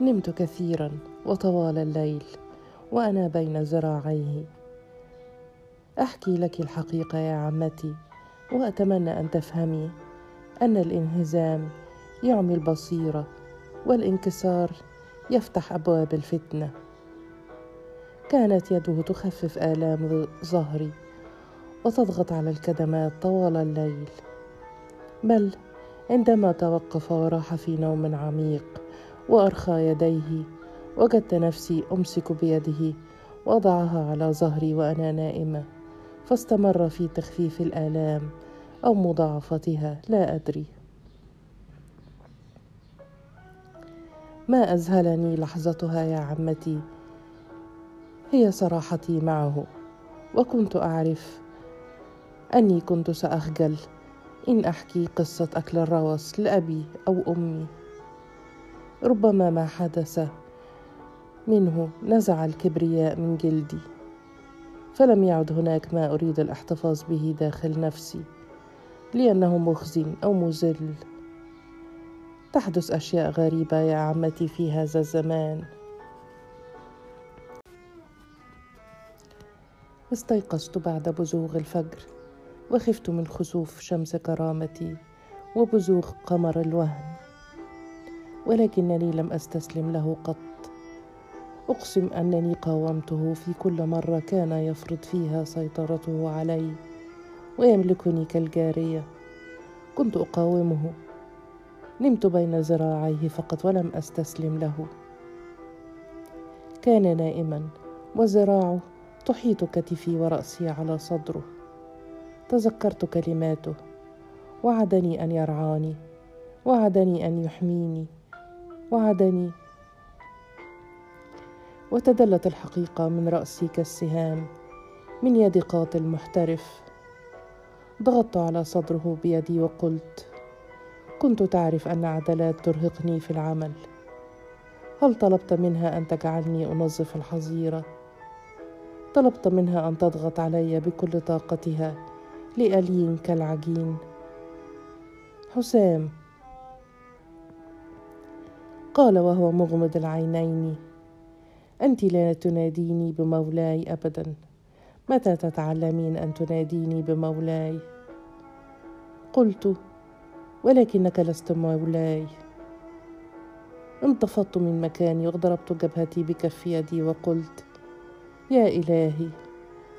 نمت كثيرا وطوال الليل وأنا بين ذراعيه. أحكي لك الحقيقة يا عمتي وأتمنى أن تفهمي أن الانهزام يعمي البصيرة والانكسار يفتح أبواب الفتنة. كانت يده تخفف آلام ظهري وتضغط على الكدمات طوال الليل. بل عندما توقف وراح في نوم عميق وأرخى يديه وجدت نفسي أمسك بيده واضعها على ظهري وأنا نائمة. فاستمر في تخفيف الآلام أو مضاعفتها لا أدري. ما اذهلني لحظتها يا عمتي؟ هي صراحتي معه وكنت أعرف أني كنت سأخجل. إن أحكي قصة أكل الروس لأبي أو أمي. ربما ما حدث. منه نزع الكبرياء من جلدي. فلم يعد هناك ما أريد الأحتفاظ به داخل نفسي لأنه مخزن أو مذل. تحدث أشياء غريبة يا عمتي في هذا الزمان. استيقظت بعد بزوغ الفجر وخفت من خسوف شمس كرامتي وبزوغ قمر الوهن. ولكنني لم أستسلم له قط. أقسم أنني قاومته في كل مرة كان يفرض فيها سيطرته علي ويملكني كالجارية. كنت أقاومه. نمت بين ذراعيه فقط ولم أستسلم له. كان نائما وذراعه تحيط كتفي ورأسي على صدره. تذكرت كلماته. وعدني أن يرعاني. وعدني أن يحميني. وعدني. وتدلت الحقيقة من راسي كالسهام من يد قاتل محترف ضغطت على صدره بيدي وقلت كنت تعرف أن عدلات ترهقني في العمل. هل طلبت منها أن تجعلني أنظف الحظيرة؟ طلبت منها أن تضغط علي بكل طاقتها لالين كالعجين. حسام قال وهو مغمض العينين أنت لا تناديني بمولاي ابدا. متى تتعلمين أن تناديني بمولاي؟ قلت ولكنك لست مولاي. انتفضت من مكاني وضربت جبهتي بكف يدي وقلت يا إلهي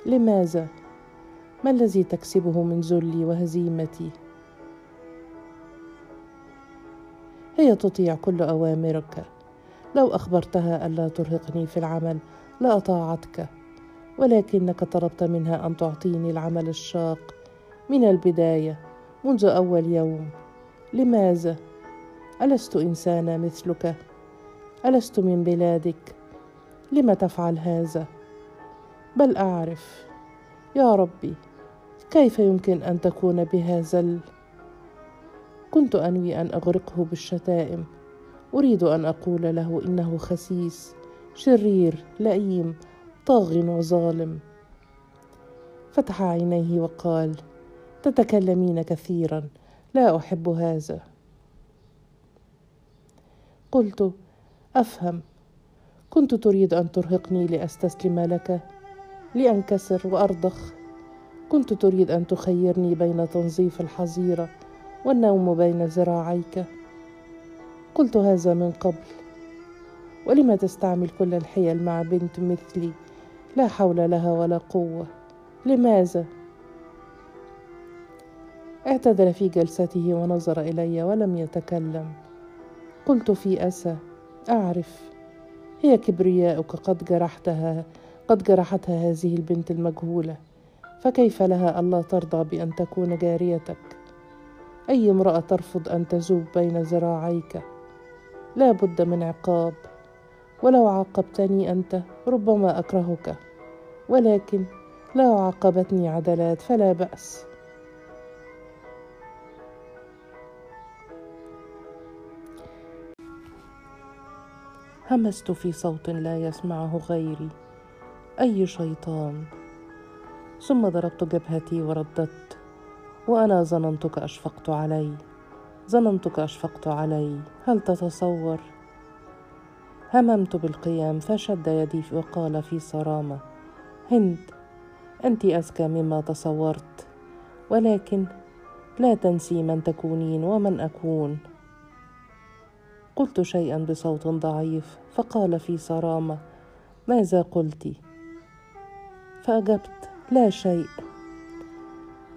لماذا؟ ما الذي تكسبه من ذلي وهزيمتي؟ هي تطيع كل أوامرك. لو أخبرتها ألا ترهقني في العمل لاطاعتك ولكنك طلبت منها أن تعطيني العمل الشاق من البداية منذ أول يوم. لماذا؟ ألست انسانه مثلك. ألست من بلادك. لم تفعل هذا؟ بل أعرف. يا ربي كيف يمكن أن تكون بهذا. كنت أنوي أن أغرقه بالشتائم. أريد أن أقول له إنه خسيس شرير لئيم طاغ وظالم. فتح عينيه وقال تتكلمين كثيرا لا أحب هذا. قلت أفهم. كنت تريد أن ترهقني لأستسلم لك لأنكسر وأرضخ. كنت تريد أن تخيرني بين تنظيف الحظيرة والنوم بين ذراعيك. قلت هذا من قبل. ولم تستعمل كل الحيل مع بنت مثلي؟ لا حول لها ولا قوة. لماذا؟ اعتدل في جلسته ونظر إلي ولم يتكلم. قلت في أسى. أعرف. هي كبرياؤك. قد جرحتها. قد جرحتها هذه البنت المجهولة. فكيف لها ألا ترضى بأن تكون جاريتك؟ أي امرأة ترفض أن تذوب بين ذراعيك؟ لا بد من عقاب. ولو عاقبتني أنت ربما أكرهك. ولكن لو عاقبتني عدلات فلا بأس. همست في صوت لا يسمعه غيري. أي شيطان؟ ثم ضربت جبهتي ورددت. وأنا ظننتك أشفقت علي. ظننتك أشفقت علي. هل تتصور؟ هممت بالقيام فشد يدي وقال في صرامة. هند أنت أذكى مما تصورت. ولكن لا تنسي من تكونين ومن أكون. قلت شيئا بصوت ضعيف فقال في صرامة ماذا قلت؟ فأجبت لا شيء.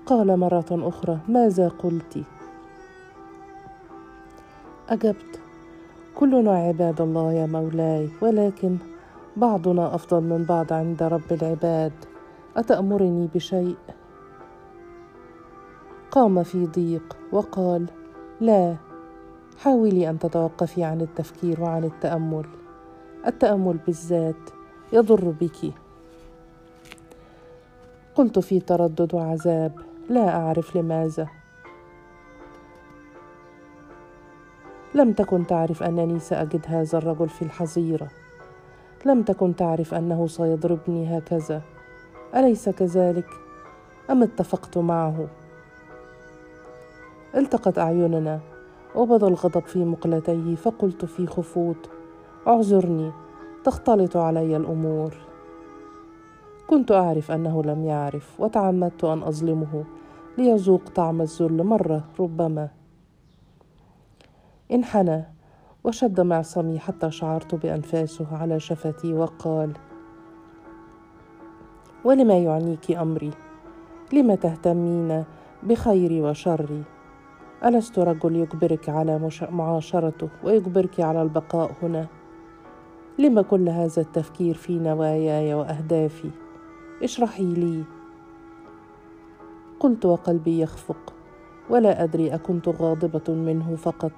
قال مرة أخرى ماذا قلت؟ أجبت كلنا عباد الله يا مولاي ولكن بعضنا أفضل من بعض عند رب العباد. أتأمرني بشيء؟ قام في ضيق وقال لا حاولي أن تتوقفي عن التفكير وعن التأمل. التأمل بالذات يضر بك. قلت في تردد وعذاب لا أعرف لماذا. لم تكن تعرف أنني سأجد هذا الرجل في الحظيرة. لم تكن تعرف أنه سيضربني هكذا. أليس كذلك؟ أم اتفقت معه؟ التقت أعيننا. وبدا الغضب في مقلتيه فقلت في خفوت أعذرني تختلط علي الأمور. كنت أعرف أنه لم يعرف وتعمدت أن أظلمه. ليذوق طعم الذل مرة ربما. انحنى وشد معصمي حتى شعرت بأنفاسه على شفتي وقال ولما يعنيك أمري؟ لم تهتمين بخيري وشري؟ ألست رجل يجبرك على معاشرته ويجبرك على البقاء هنا؟ لم كل هذا التفكير في نواياي وأهدافي؟ اشرحي لي قلت وقلبي يخفق. ولا أدري أكنت غاضبة منه فقط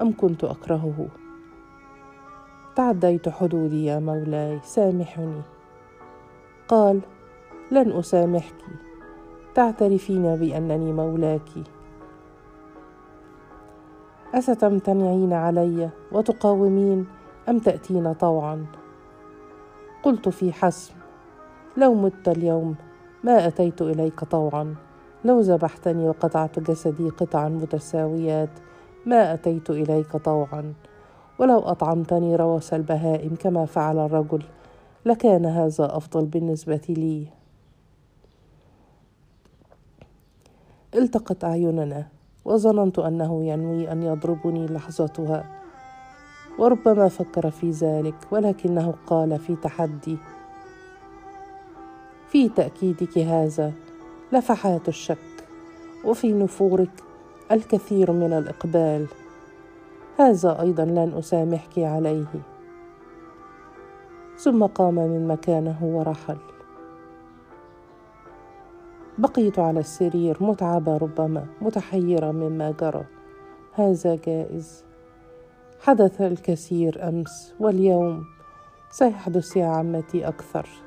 أم كنت أكرهه. تعديت حدودي يا مولاي سامحني. قال لن أسامحك. تعترفين بأنني مولاك. أستمتنعين علي وتقاومين أم تأتين طوعا؟ قلت في حسم لو مت اليوم ما أتيت إليك طوعا. لو ذبحتني وقطعت جسدي قطعا متساويات ما أتيت إليك طوعا. ولو أطعمتني روس البهائم كما فعل الرجل لكان هذا أفضل بالنسبة لي. التقت أعيننا وظننت أنه ينوي أن يضربني لحظتها. وربما فكر في ذلك ولكنه قال في تحدي. في تأكيدك هذا لفحات الشك وفي نفورك الكثير من الإقبال. هذا أيضا لن أسامحك عليه. ثم قام من مكانه ورحل. بقيت على السرير متعبة ربما متحيرة مما جرى. هذا جائز. حدث الكثير أمس واليوم سيحدث يا عمتي أكثر.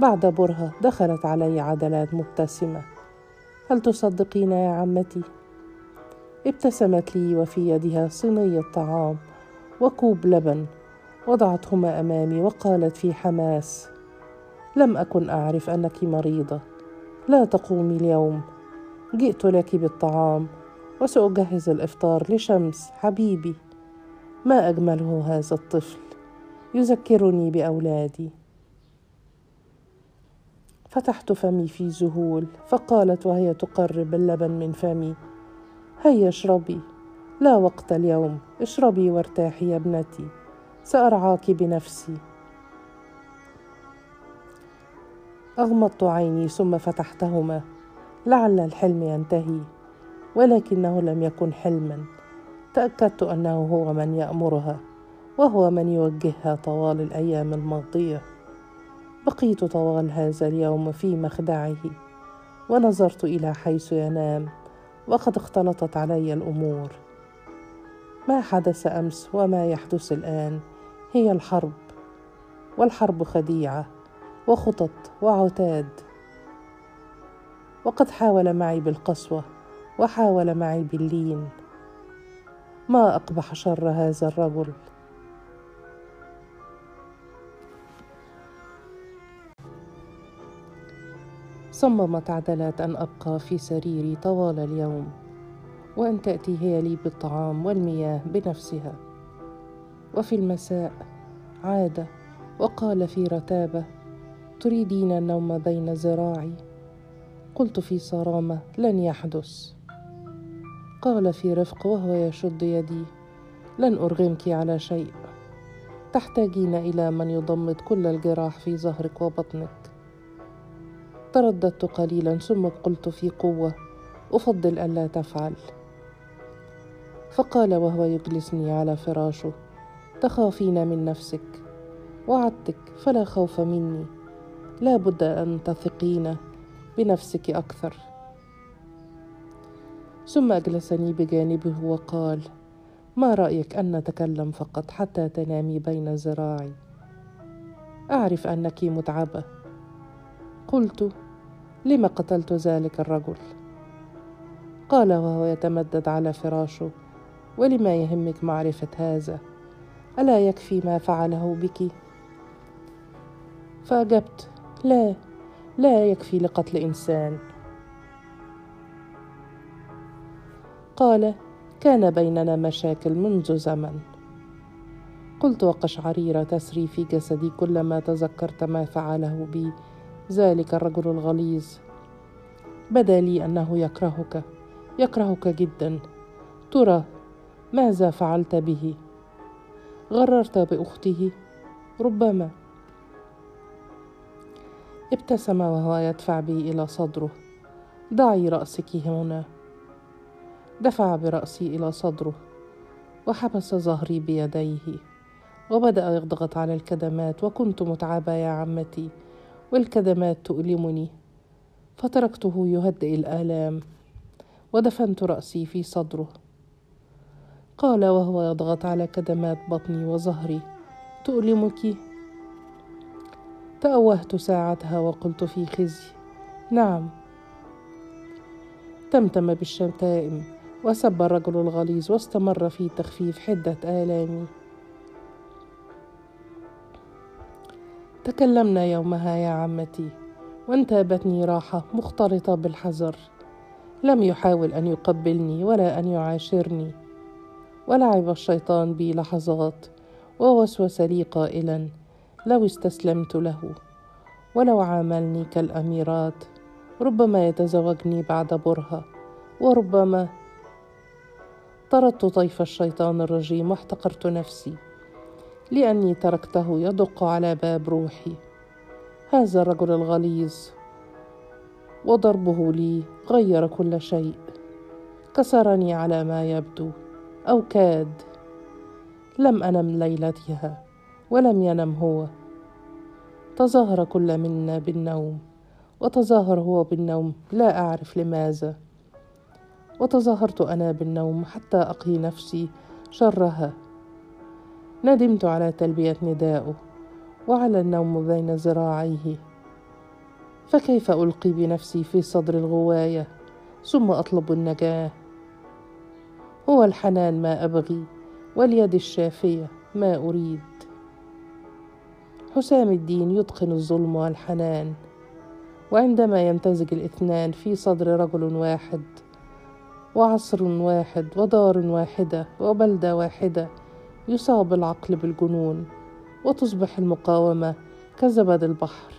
بعد برهة دخلت علي عدلات مبتسمة. هل تصدقين يا عمتي؟ ابتسمت لي وفي يدها صينية طعام وكوب لبن وضعتهما أمامي وقالت في حماس لم أكن أعرف أنك مريضة. لا تقومي اليوم. جئت لك بالطعام وسأجهز الإفطار لشمس حبيبي. ما أجمله هذا الطفل؟ يذكرني بأولادي. فتحت فمي في ذهول فقالت وهي تقرب اللبن من فمي هيا اشربي لا وقت اليوم اشربي وارتاحي يا ابنتي سأرعاك بنفسي. أغمضت عيني ثم فتحتهما لعل الحلم ينتهي ولكنه لم يكن حلما تأكدت أنه هو من يأمرها وهو من يوجهها طوال الأيام الماضية. بقيت طوال هذا اليوم في مخدعه ونظرت إلى حيث ينام وقد اختلطت علي الأمور. ما حدث أمس وما يحدث الآن هي الحرب والحرب خديعة وخطط وعتاد. وقد حاول معي بالقسوة وحاول معي باللين. ما أقبح شر هذا الرجل؟ صممت عدلات أن أبقى في سريري طوال اليوم وأن تأتي هي لي بالطعام والمياه بنفسها. وفي المساء عاد وقال في رتابة تريدين النوم بين ذراعي قلت في صرامة لن يحدث قال في رفق وهو يشد يدي لن أرغمك على شيء. تحتاجين إلى من يضمد كل الجراح في ظهرك وبطنك ترددت قليلا ثم قلت في قوة أفضل ألا تفعل. فقال وهو يجلسني على فراشه تخافين من نفسك. وعدتك فلا خوف مني. لا بد أن تثقين بنفسك أكثر. ثم أجلسني بجانبه وقال ما رأيك أن نتكلم فقط حتى تنامي بين ذراعي؟ أعرف أنك متعبة. قلت لم قتلت ذلك الرجل؟ قال وهو يتمدد على فراشه ولما يهمك معرفة هذا؟ ألا يكفي ما فعله بك؟ فأجبت لا لا يكفي لقتل إنسان. قال كان بيننا مشاكل منذ زمن. قلت وقشعريرة تسري في جسدي كلما تذكرت ما فعله بي. ذلك الرجل الغليظ. بدا لي أنه يكرهك يكرهك جدا. ترى ماذا فعلت به؟ غررت بأخته. ربما. ابتسم وهو يدفع بي إلى صدره. ضعي رأسك هنا. دفع برأسي إلى صدره. وحبس ظهري بيديه. وبدأ يضغط على الكدمات. وكنت متعبه يا عمتي. والكدمات تؤلمني. فتركته يهدئ الآلام ودفنت رأسي في صدره. قال وهو يضغط على كدمات بطني وظهري تؤلمك؟ تأوهت ساعتها وقلت في خزي نعم. تمتم بالشتائم وسب الرجل الغليظ واستمر في تخفيف حدة آلامي. تكلمنا يومها يا عمتي وانتابتني راحة مختلطة بالحذر. لم يحاول أن يقبلني ولا أن يعاشرني. ولعب الشيطان بي لحظات ووسوس لي قائلا لو استسلمت له. ولو عاملني كالأميرات ربما يتزوجني بعد برهة. وربما طردت طيف الشيطان الرجيم واحتقرت نفسي. لأني تركته يدق على باب روحي. هذا الرجل الغليظ. وضربه لي غير كل شيء. كسرني على ما يبدو. أو كاد. لم أنم ليلتها ولم ينم هو. تظاهر كل منا بالنوم. وتظاهر هو بالنوم لا أعرف لماذا. وتظاهرت أنا بالنوم حتى أقي نفسي شرها. ندمت على تلبية نداءه وعلى النوم بين ذراعيه. فكيف ألقي بنفسي في صدر الغواية ثم أطلب النجاة؟ هو الحنان ما أبغي واليد الشافية ما أريد. حسام الدين يتقن الظلم والحنان وعندما يمتزج الاثنان في صدر رجل واحد وعصر واحد ودار واحدة وبلدة واحدة يصاب العقل بالجنون وتصبح المقاومة كزبد البحر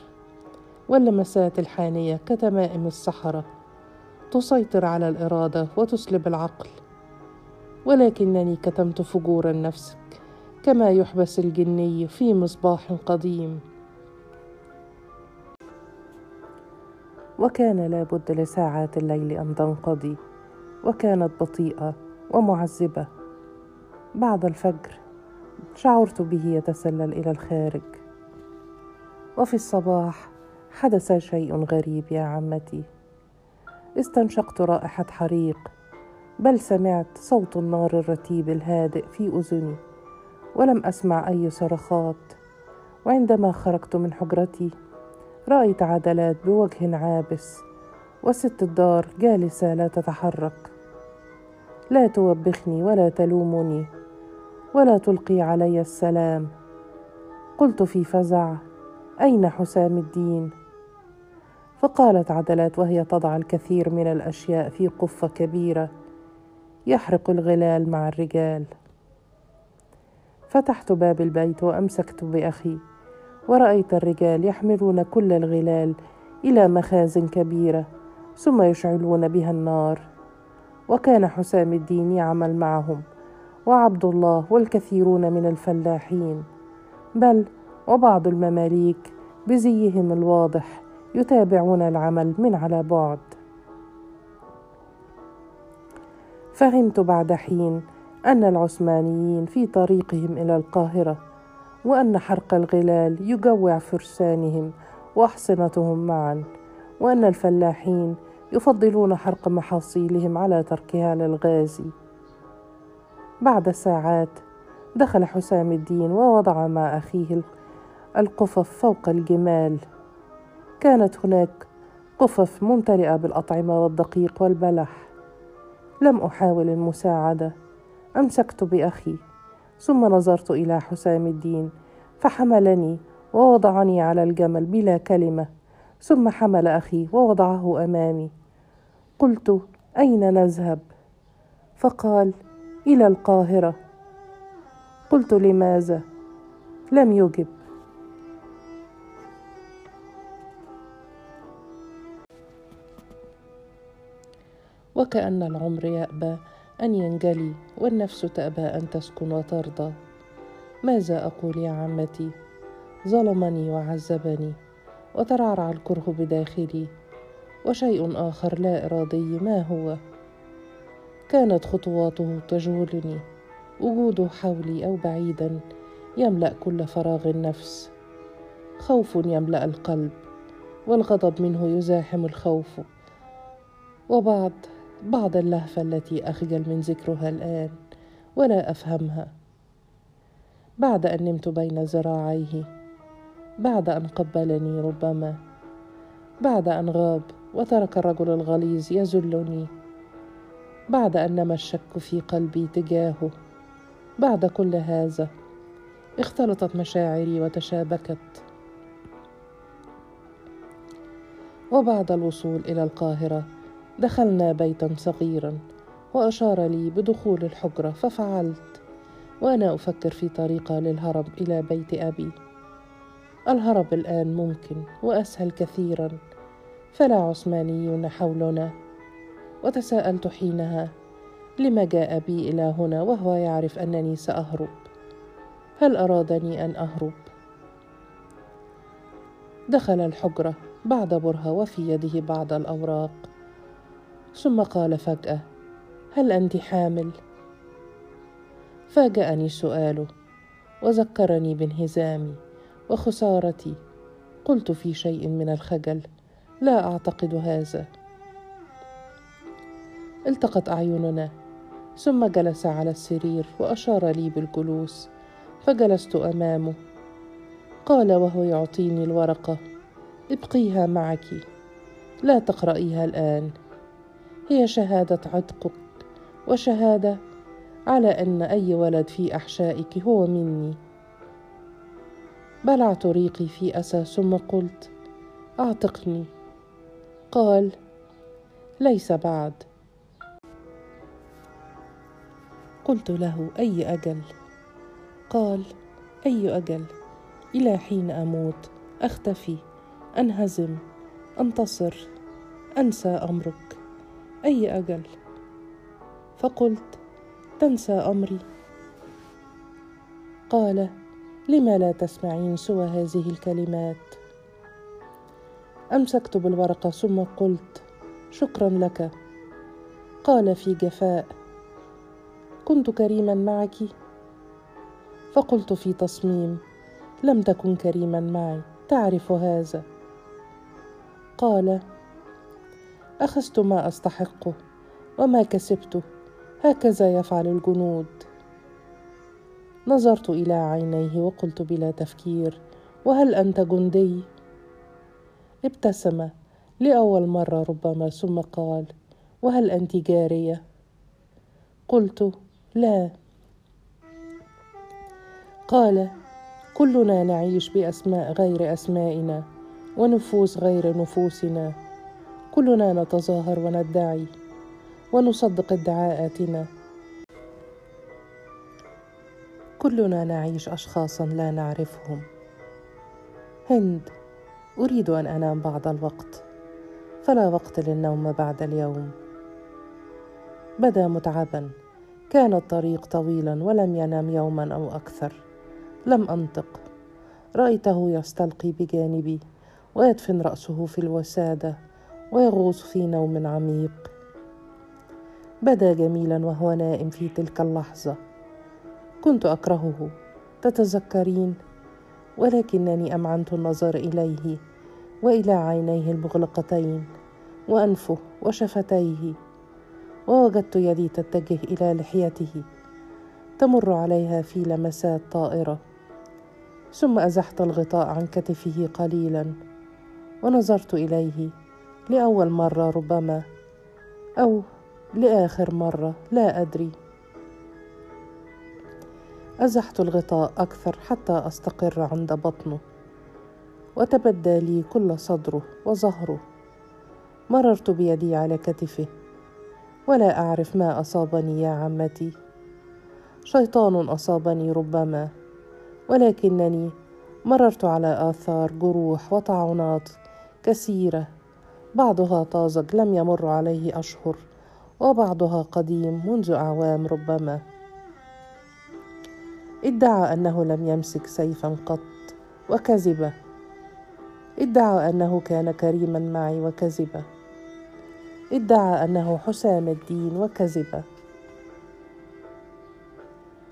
واللمسات الحانية كتمائم الصحراء تسيطر على الإرادة وتسلب العقل. ولكنني كتمت فجور النفس كما يحبس الجني في مصباح قديم. وكان لابد لساعات الليل أن تنقضي وكانت بطيئة ومعذبة. بعد الفجر شعرت به يتسلل إلى الخارج. وفي الصباح حدث شيء غريب يا عمتي. استنشقت رائحة حريق بل سمعت صوت النار الرتيب الهادئ في أذني ولم أسمع أي صرخات. وعندما خرجت من حجرتي رأيت عدلات بوجه عابس وست الدار جالسة لا تتحرك. لا توبخني ولا تلومني. ولا تلقي علي السلام. قلت في فزع أين حسام الدين؟ فقالت عدلات وهي تضع الكثير من الأشياء في قفة كبيرة يحرق الغلال مع الرجال. فتحت باب البيت وأمسكت بأخي ورأيت الرجال يحملون كل الغلال إلى مخازن كبيرة ثم يشعلون بها النار. وكان حسام الدين يعمل معهم وعبد الله والكثيرون من الفلاحين. بل وبعض المماليك بزيهم الواضح يتابعون العمل من على بعد. فهمت بعد حين أن العثمانيين في طريقهم إلى القاهرة وأن حرق الغلال يجوع فرسانهم وأحصنتهم معا وأن الفلاحين يفضلون حرق محاصيلهم على تركها للغازي. بعد ساعات. دخل حسام الدين ووضع مع أخيه القفف فوق الجمال. كانت هناك قفف ممتلئة بالأطعمة والدقيق والبلح. لم أحاول المساعدة. أمسكت بأخي. ثم نظرت إلى حسام الدين فحملني ووضعني على الجمل بلا كلمة. ثم حمل أخي ووضعه أمامي. قلت أين نذهب؟ فقال إلى القاهرة. قلت لماذا؟ لم يجب. وكأن العمر يأبى أن ينجلي والنفس تأبى أن تسكن وترضى. ماذا أقول يا عمتي؟ ظلمني وعذبني وترعرع الكره بداخلي. وشيء آخر لا إرادي ما هو؟ كانت خطواته تجولني. وجوده حولي أو بعيدا يملأ كل فراغ النفس. خوف يملأ القلب والغضب منه يزاحم الخوف. وبعض بعض اللهفة التي أخجل من ذكرها الآن ولا أفهمها. بعد أن نمت بين ذراعيه بعد أن قبلني ربما بعد أن غاب وترك الرجل الغليظ يذلني بعد أن نما الشك في قلبي تجاهه. بعد كل هذا اختلطت مشاعري وتشابكت. وبعد الوصول إلى القاهرة دخلنا بيتا صغيرا وأشار لي بدخول الحجرة ففعلت. وأنا أفكر في طريقه للهرب إلى بيت أبي. الهرب الآن ممكن وأسهل كثيرا فلا عثمانيون حولنا. وتساءلت حينها لم جاء بي إلى هنا وهو يعرف أنني سأهرب؟ هل أرادني أن أهرب؟ دخل الحجرة بعد برهة وفي يده بعض الأوراق. ثم قال فجأة هل أنت حامل؟ فاجأني سؤاله وذكرني بانهزامي وخسارتي. قلت في شيء من الخجل لا أعتقد هذا. التقت أعيننا ثم جلس على السرير وأشار لي بالجلوس فجلست أمامه. قال وهو يعطيني الورقة ابقيها معك لا تقرأيها الآن. هي شهادة عتقك وشهادة على أن أي ولد في أحشائك هو مني. بلعت ريقي في أسى ثم قلت أعتقني. قال ليس بعد. قلت له أي أجل؟ قال أي أجل؟ إلى حين أموت أختفي أنهزم أنتصر أنسى أمرك. أي أجل؟ فقلت تنسى أمري. قال لم لا تسمعين سوى هذه الكلمات؟ أمسكت بالورقة ثم قلت شكرا لك. قال في جفاء كنت كريما معك. فقلت في تصميم لم تكن كريما معي تعرف هذا. قال أخذت ما استحقه وما كسبته هكذا يفعل الجنود. نظرت إلى عينيه وقلت بلا تفكير وهل أنت جندي؟ ابتسم لأول مرة ربما ثم قال وهل أنت جارية؟ قلت لا. قال كلنا نعيش بأسماء غير أسمائنا ونفوس غير نفوسنا. كلنا نتظاهر وندعي ونصدق ادعاءاتنا. كلنا نعيش اشخاصا لا نعرفهم. هند أريد أن أنام بعض الوقت. فلا وقت للنوم بعد اليوم. بدا متعبا. كان الطريق طويلا ولم ينام يوما أو أكثر. لم أنطق. رأيته يستلقي بجانبي ويدفن رأسه في الوسادة ويغوص في نوم عميق. بدا جميلا وهو نائم في تلك اللحظة. كنت أكرهه. تتذكرين؟ ولكنني أمعنت النظر إليه وإلى عينيه المغلقتين وأنفه وشفتيه. ووجدت يدي تتجه إلى لحيته. تمر عليها في لمسات طائرة. ثم أزحت الغطاء عن كتفه قليلا. ونظرت إليه لأول مرة ربما أو لآخر مرة لا أدري. أزحت الغطاء أكثر حتى أستقر عند بطنه. وتبدى لي كل صدره وظهره. مررت بيدي على كتفه. ولا أعرف ما أصابني يا عمتي. شيطان أصابني ربما ولكنني مررت على آثار جروح وطعنات كثيرة. بعضها طازج لم يمر عليه أشهر وبعضها قديم منذ أعوام ربما. ادعى أنه لم يمسك سيفا قط وكذب. ادعى أنه كان كريما معي وكذب. ادعى أنه حسام الدين وكذب.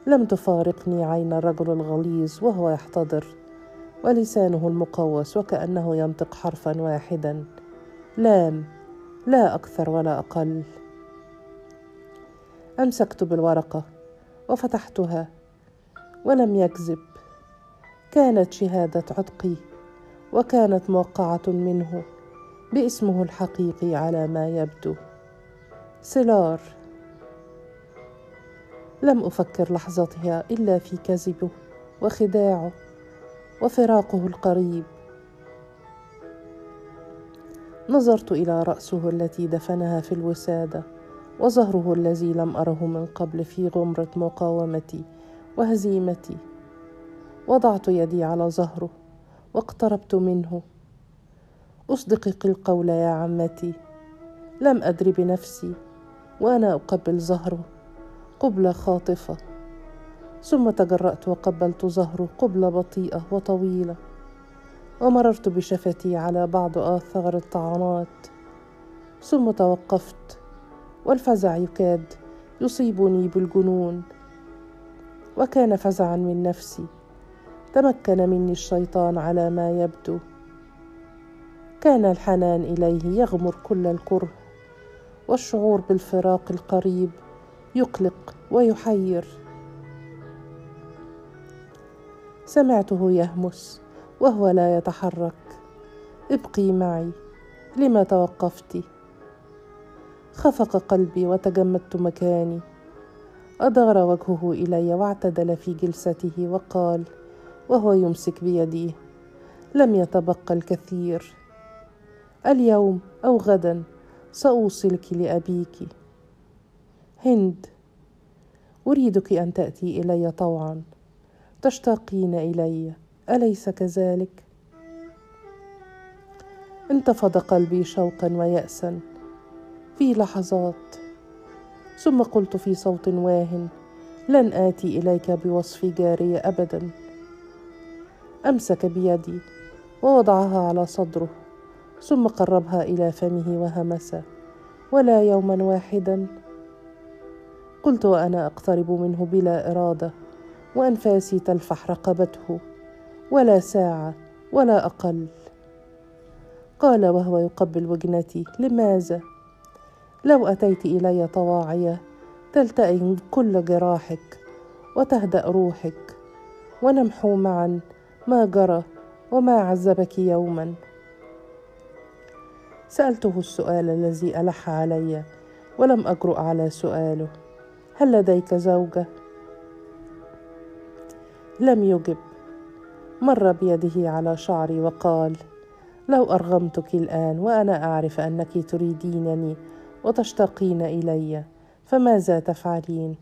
لم تفارقني عين الرجل الغليظ وهو يحتضر ولسانه المقوس وكأنه ينطق حرفا واحدا. لام لا أكثر ولا أقل. أمسكت بالورقة وفتحتها ولم يكذب. كانت شهادة عتقي وكانت موقعة منه. باسمه الحقيقي على ما يبدو. سيلار. لم أفكر لحظتها إلا في كذبه وخداعه وفراقه القريب. نظرت إلى رأسه التي دفنها في الوسادة وظهره الذي لم أره من قبل في غمرة مقاومتي وهزيمتي. وضعت يدي على ظهره واقتربت منه. أصدقق القول يا عمتي. لم أدر بنفسي وأنا أقبل ظهره قبله خاطفة. ثم تجرأت وقبلت ظهره قبله بطيئة وطويلة. ومررت بشفتي على بعض آثار الطعنات. ثم توقفت والفزع يكاد يصيبني بالجنون. وكان فزعا من نفسي. تمكن مني الشيطان على ما يبدو. كان الحنان إليه يغمر كل الكره والشعور بالفراق القريب يقلق ويحير. سمعته يهمس وهو لا يتحرك. ابقي معي لما توقفت؟ خفق قلبي وتجمدت مكاني. أدار وجهه إلي واعتدل في جلسته وقال وهو يمسك بيدي لم يتبقى الكثير. اليوم أو غدا سأوصلك لأبيك. هند أريدك أن تأتي إلي طوعا. تشتاقين إلي أليس كذلك؟ انتفض قلبي شوقا وياسا. في لحظات. ثم قلت في صوت واه لن آتي إليك بوصف جاريه ابدا. أمسك بيدي ووضعها على صدره. ثم قربها إلى فمه وهمس. ولا يوما واحدا. قلت وأنا أقترب منه بلا إرادة وانفاسي تلفح رقبته ولا ساعة ولا أقل. قال وهو يقبل وجنتي لماذا؟ لو أتيت إلي طواعيه تلتئم كل جراحك وتهدأ روحك ونمحو معا ما جرى وما عذبك يوما. سألته السؤال الذي ألح علي ولم اجرؤ على سؤاله. هل لديك زوجة؟ لم يجب. مر بيده على شعري وقال لو أرغمتك الآن وأنا أعرف أنك تريدينني وتشتاقين إلي فماذا تفعلين؟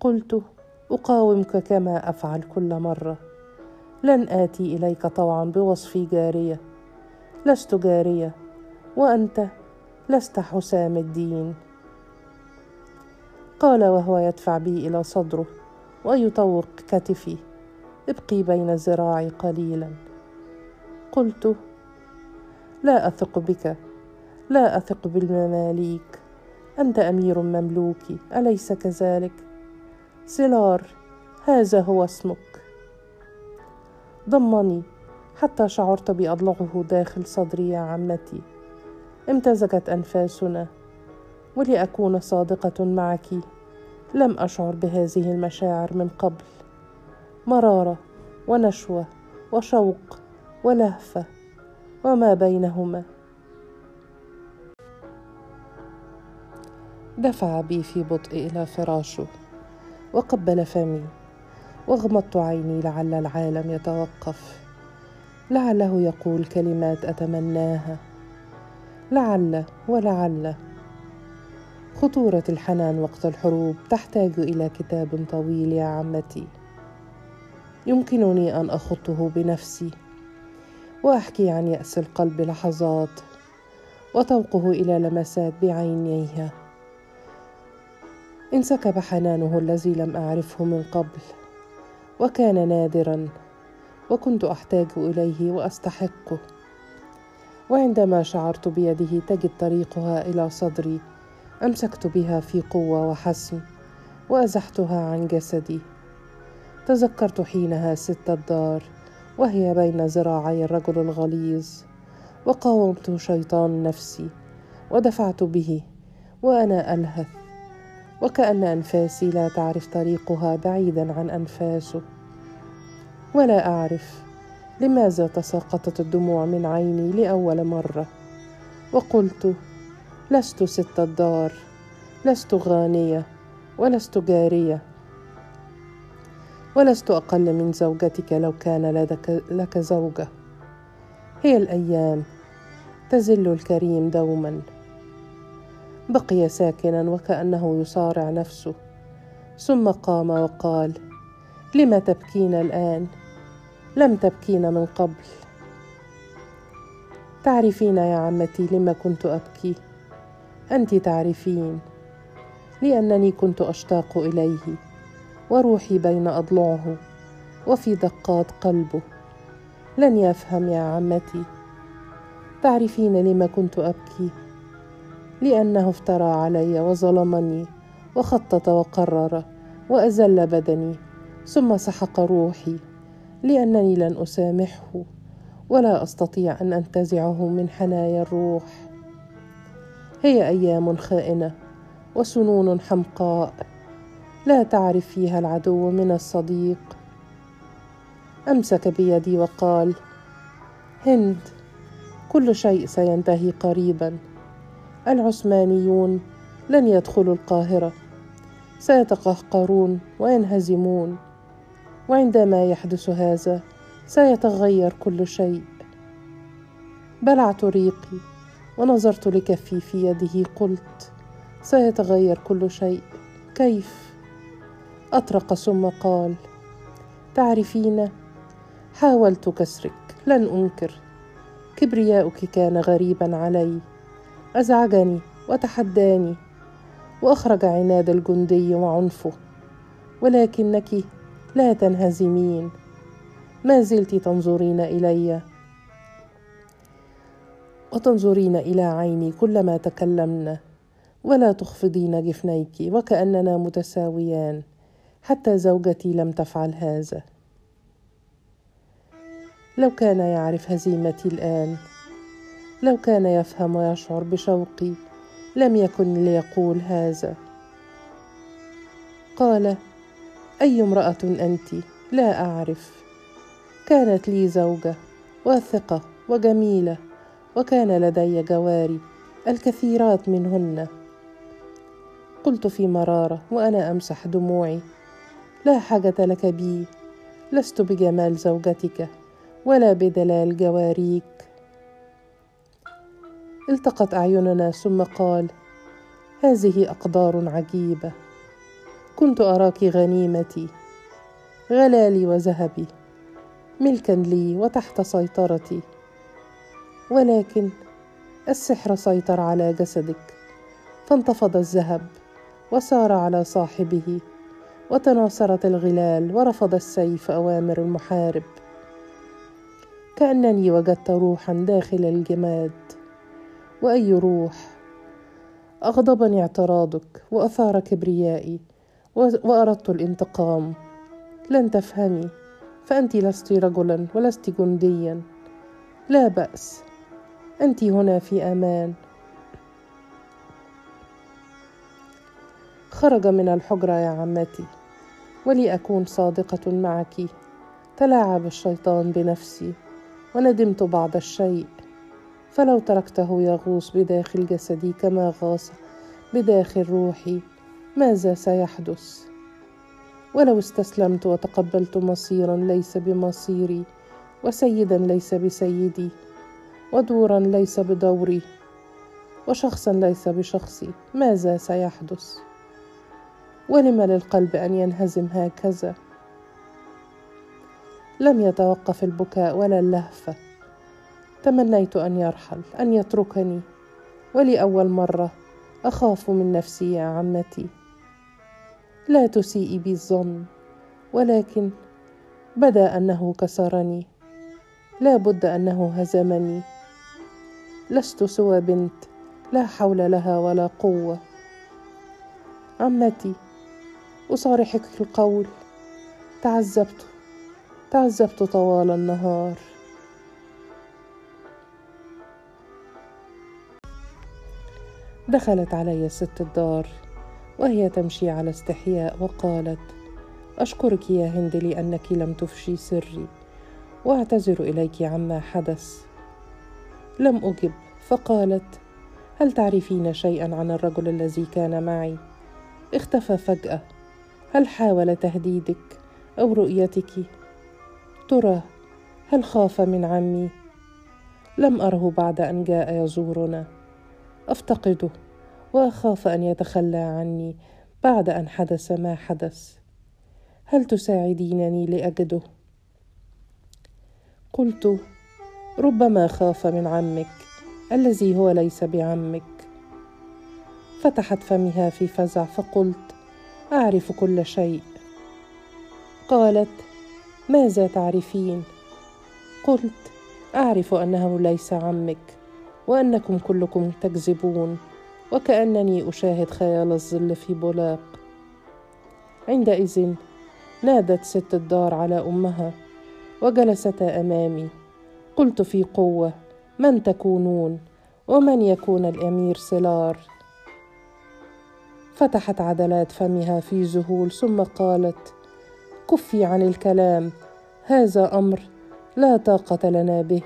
قلت أقاومك كما أفعل كل مرة. لن آتي إليك طوعا بوصفي جارية. لست جارية وأنت لست حسام الدين. قال وهو يدفع بي إلى صدره ويطوق كتفي. ابقي بين ذراعي قليلا. قلت لا أثق بك لا أثق بالمماليك. أنت أمير مملوكي أليس كذلك؟ سلار هذا هو اسمك. ضمني حتى شعرت باضلعه داخل صدري يا عمتي. امتزجت أنفاسنا. ولاكون صادقة معك. لم أشعر بهذه المشاعر من قبل. مرارة ونشوة وشوق ولهفة وما بينهما. دفع بي في بطء إلى فراشه وقبل فمي. وغمضت عيني لعل العالم يتوقف. لعله يقول كلمات أتمناها. لعل ولعل. خطورة الحنان وقت الحروب تحتاج إلى كتاب طويل يا عمتي. يمكنني أن أخطه بنفسي وأحكي عن يأس القلب لحظات وتوقه إلى لمسات بعينيها. انسكب حنانه الذي لم أعرفه من قبل وكان نادرا وكنت أحتاج إليه وأستحقه. وعندما شعرت بيده تجد طريقها إلى صدري. أمسكت بها في قوة وحسم وأزحتها عن جسدي. تذكرت حينها ست الدار وهي بين ذراعي الرجل الغليظ. وقاومت شيطان نفسي ودفعت به وأنا ألهث. وكأن أنفاسي لا تعرف طريقها بعيدا عن انفاسه ولا أعرف لماذا تساقطت الدموع من عيني لأول مرة. وقلت لست ست الدار لست غانية ولست جارية. ولست أقل من زوجتك لو كان لدك لك زوجة. هي الأيام تزل الكريم دوما. بقي ساكنا وكأنه يصارع نفسه. ثم قام وقال لم تبكين الآن؟ لم تبكين من قبل. تعرفين يا عمتي لما كنت أبكي. أنت تعرفين لأنني كنت أشتاق إليه وروحي بين أضلعه وفي دقات قلبه. لن يفهم يا عمتي. تعرفين لما كنت أبكي. لأنه افترى علي وظلمني وخطط وقرر واذل بدني. ثم سحق روحي لأنني لن أسامحه ولا أستطيع أن أنتزعه من حنايا الروح. هي أيام خائنة وسنون حمقاء لا تعرف فيها العدو من الصديق. أمسك بيدي وقال هند كل شيء سينتهي قريبا. العثمانيون لن يدخلوا القاهرة سيتقهقرون وينهزمون. وعندما يحدث هذا سيتغير كل شيء. بلعت ريقي ونظرت لكفي في يده قلت سيتغير كل شيء. كيف؟ أطرق ثم قال تعرفين حاولت كسرك لن أنكر. كبرياؤك كان غريبا علي. أزعجني وتحداني وأخرج عناد الجندي وعنفه. ولكنك لا تنهزمين. ما زلت تنظرين إلي. وتنظرين إلى عيني كلما تكلمنا ولا تخفضين جفنيك وكأننا متساويان حتى زوجتي لم تفعل هذا. لو كان يعرف هزيمتي الآن لو كان يفهم ويشعر بشوقي لم يكن ليقول هذا. قال أي امرأة أنت؟ لا أعرف. كانت لي زوجة واثقة وجميلة وكان لدي جواري الكثيرات منهن. قلت في مرارة وأنا أمسح دموعي لا حاجة لك بي لست بجمال زوجتك ولا بدلال جواريك. التقت أعيننا ثم قال هذه أقدار عجيبة. كنت أراك غنيمتي غلالي وذهبي ملكا لي وتحت سيطرتي ولكن السحر سيطر على جسدك فانتفض الذهب وسار على صاحبه وتناثرت الغلال ورفض السيف أوامر المحارب. كأنني وجدت روحا داخل الجماد وأي روح أغضبني اعتراضك وأثار كبريائي. وأردت الانتقام. لن تفهمي فأنت لست رجلا ولست جنديا. لا بأس أنت هنا في أمان. خرج من الحجرة يا عمتي ولأكون صادقة معك. تلاعب الشيطان بنفسي وندمت بعض الشيء. فلو تركته يغوص بداخل جسدي كما غاص بداخل روحي. ماذا سيحدث؟ ولو استسلمت وتقبلت مصيرا ليس بمصيري وسيدا ليس بسيدي ودورا ليس بدوري وشخصا ليس بشخصي ماذا سيحدث؟ ولم للقلب أن ينهزم هكذا؟ لم يتوقف البكاء ولا اللهفه تمنيت أن يرحل أن يتركني ولأول مرة أخاف من نفسي يا عمتي. لا تسيئي بي الظن ولكن بدا أنه كسرني. لا بد أنه هزمني. لست سوى بنت لا حول لها ولا قوة. عمتي أصارحك القول. تعذبت تعذبت طوال النهار. دخلت علي الست الدار. وهي تمشي على استحياء وقالت أشكرك يا هند لأنك لم تفشي سري وأعتذر إليك عما حدث. لم أجب. فقالت هل تعرفين شيئا عن الرجل الذي كان معي؟ اختفى فجأة. هل حاول تهديدك أو رؤيتك؟ ترى هل خاف من عمي؟ لم أره بعد أن جاء يزورنا. أفتقده. وأخاف أن يتخلى عني بعد أن حدث ما حدث. هل تساعدينني لأجده؟ قلت ربما خاف من عمك الذي هو ليس بعمك. فتحت فمها في فزع فقلت أعرف كل شيء. قالت ماذا تعرفين؟ قلت أعرف أنه ليس عمك وأنكم كلكم تكذبون. وكأنني أشاهد خيال الظل في بولاق. عندئذ نادت ست الدار على أمها وجلستا أمامي. قلت في قوة من تكونون؟ ومن يكون الأمير سلار فتحت عدلات فمها في ذهول ثم قالت كفي عن الكلام هذا أمر لا طاقة لنا به.